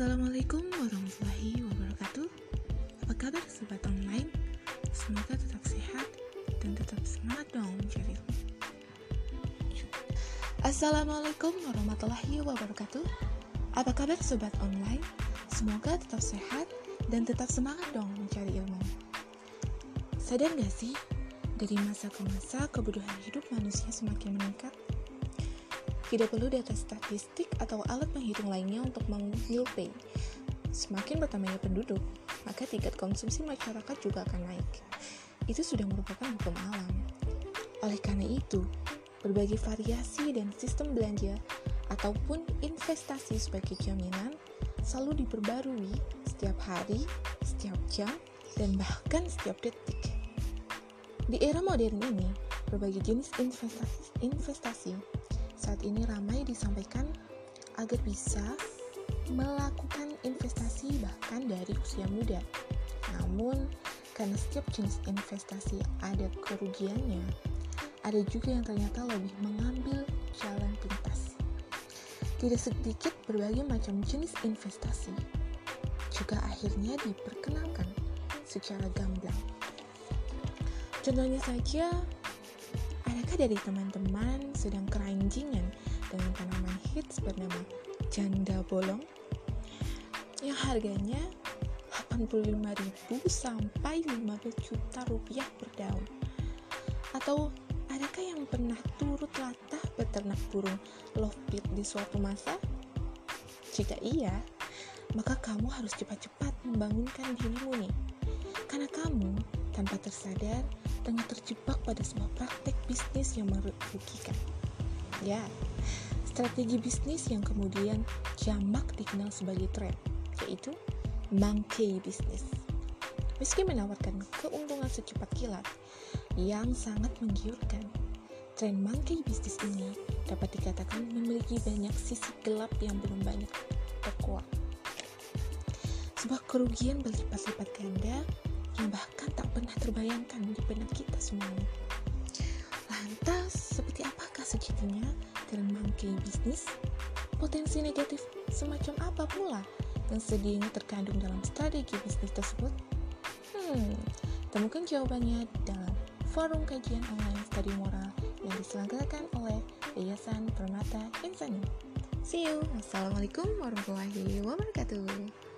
Assalamualaikum warahmatullahi wabarakatuh Apa kabar sobat online? Semoga tetap sehat dan tetap semangat dong mencari ilmu Assalamualaikum warahmatullahi wabarakatuh Apa kabar sobat online? Semoga tetap sehat dan tetap semangat dong mencari ilmu Sadar gak sih? Dari masa ke masa kebutuhan hidup manusia semakin meningkat tidak perlu data statistik atau alat penghitung lainnya untuk pay. Semakin bertambahnya penduduk, maka tingkat konsumsi masyarakat juga akan naik. Itu sudah merupakan hukum alam. Oleh karena itu, berbagai variasi dan sistem belanja ataupun investasi sebagai jaminan selalu diperbarui setiap hari, setiap jam, dan bahkan setiap detik. Di era modern ini, berbagai jenis investasi, investasi saat ini ramai disampaikan agar bisa melakukan investasi bahkan dari usia muda. Namun, karena setiap jenis investasi ada kerugiannya, ada juga yang ternyata lebih mengambil jalan pintas. Tidak sedikit berbagai macam jenis investasi juga akhirnya diperkenalkan secara gamblang. Contohnya saja, Adakah dari teman-teman sedang keranjingan dengan tanaman hits bernama janda bolong yang harganya 85.000 sampai 15 juta rupiah per daun? Atau adakah yang pernah turut latah beternak burung lovebird di suatu masa? Jika iya, maka kamu harus cepat-cepat membangunkan dirimu nih. Karena kamu tanpa tersadar tengah terjebak pada sebuah praktek bisnis yang merugikan. Ya, strategi bisnis yang kemudian jamak dikenal sebagai tren, yaitu monkey business. Meski menawarkan keuntungan secepat kilat yang sangat menggiurkan, tren monkey business ini dapat dikatakan memiliki banyak sisi gelap yang belum banyak terkuak. Sebuah kerugian berlipat-lipat ganda yang bahkan tak pernah terbayangkan di benak kita semuanya. Lantas, seperti apakah sejatinya dalam monkey bisnis? Potensi negatif semacam apa pula yang sedianya terkandung dalam strategi bisnis tersebut? Hmm, temukan jawabannya dalam forum kajian online studi moral yang diselenggarakan oleh Yayasan Permata Insani. See you. Wassalamualaikum warahmatullahi wabarakatuh.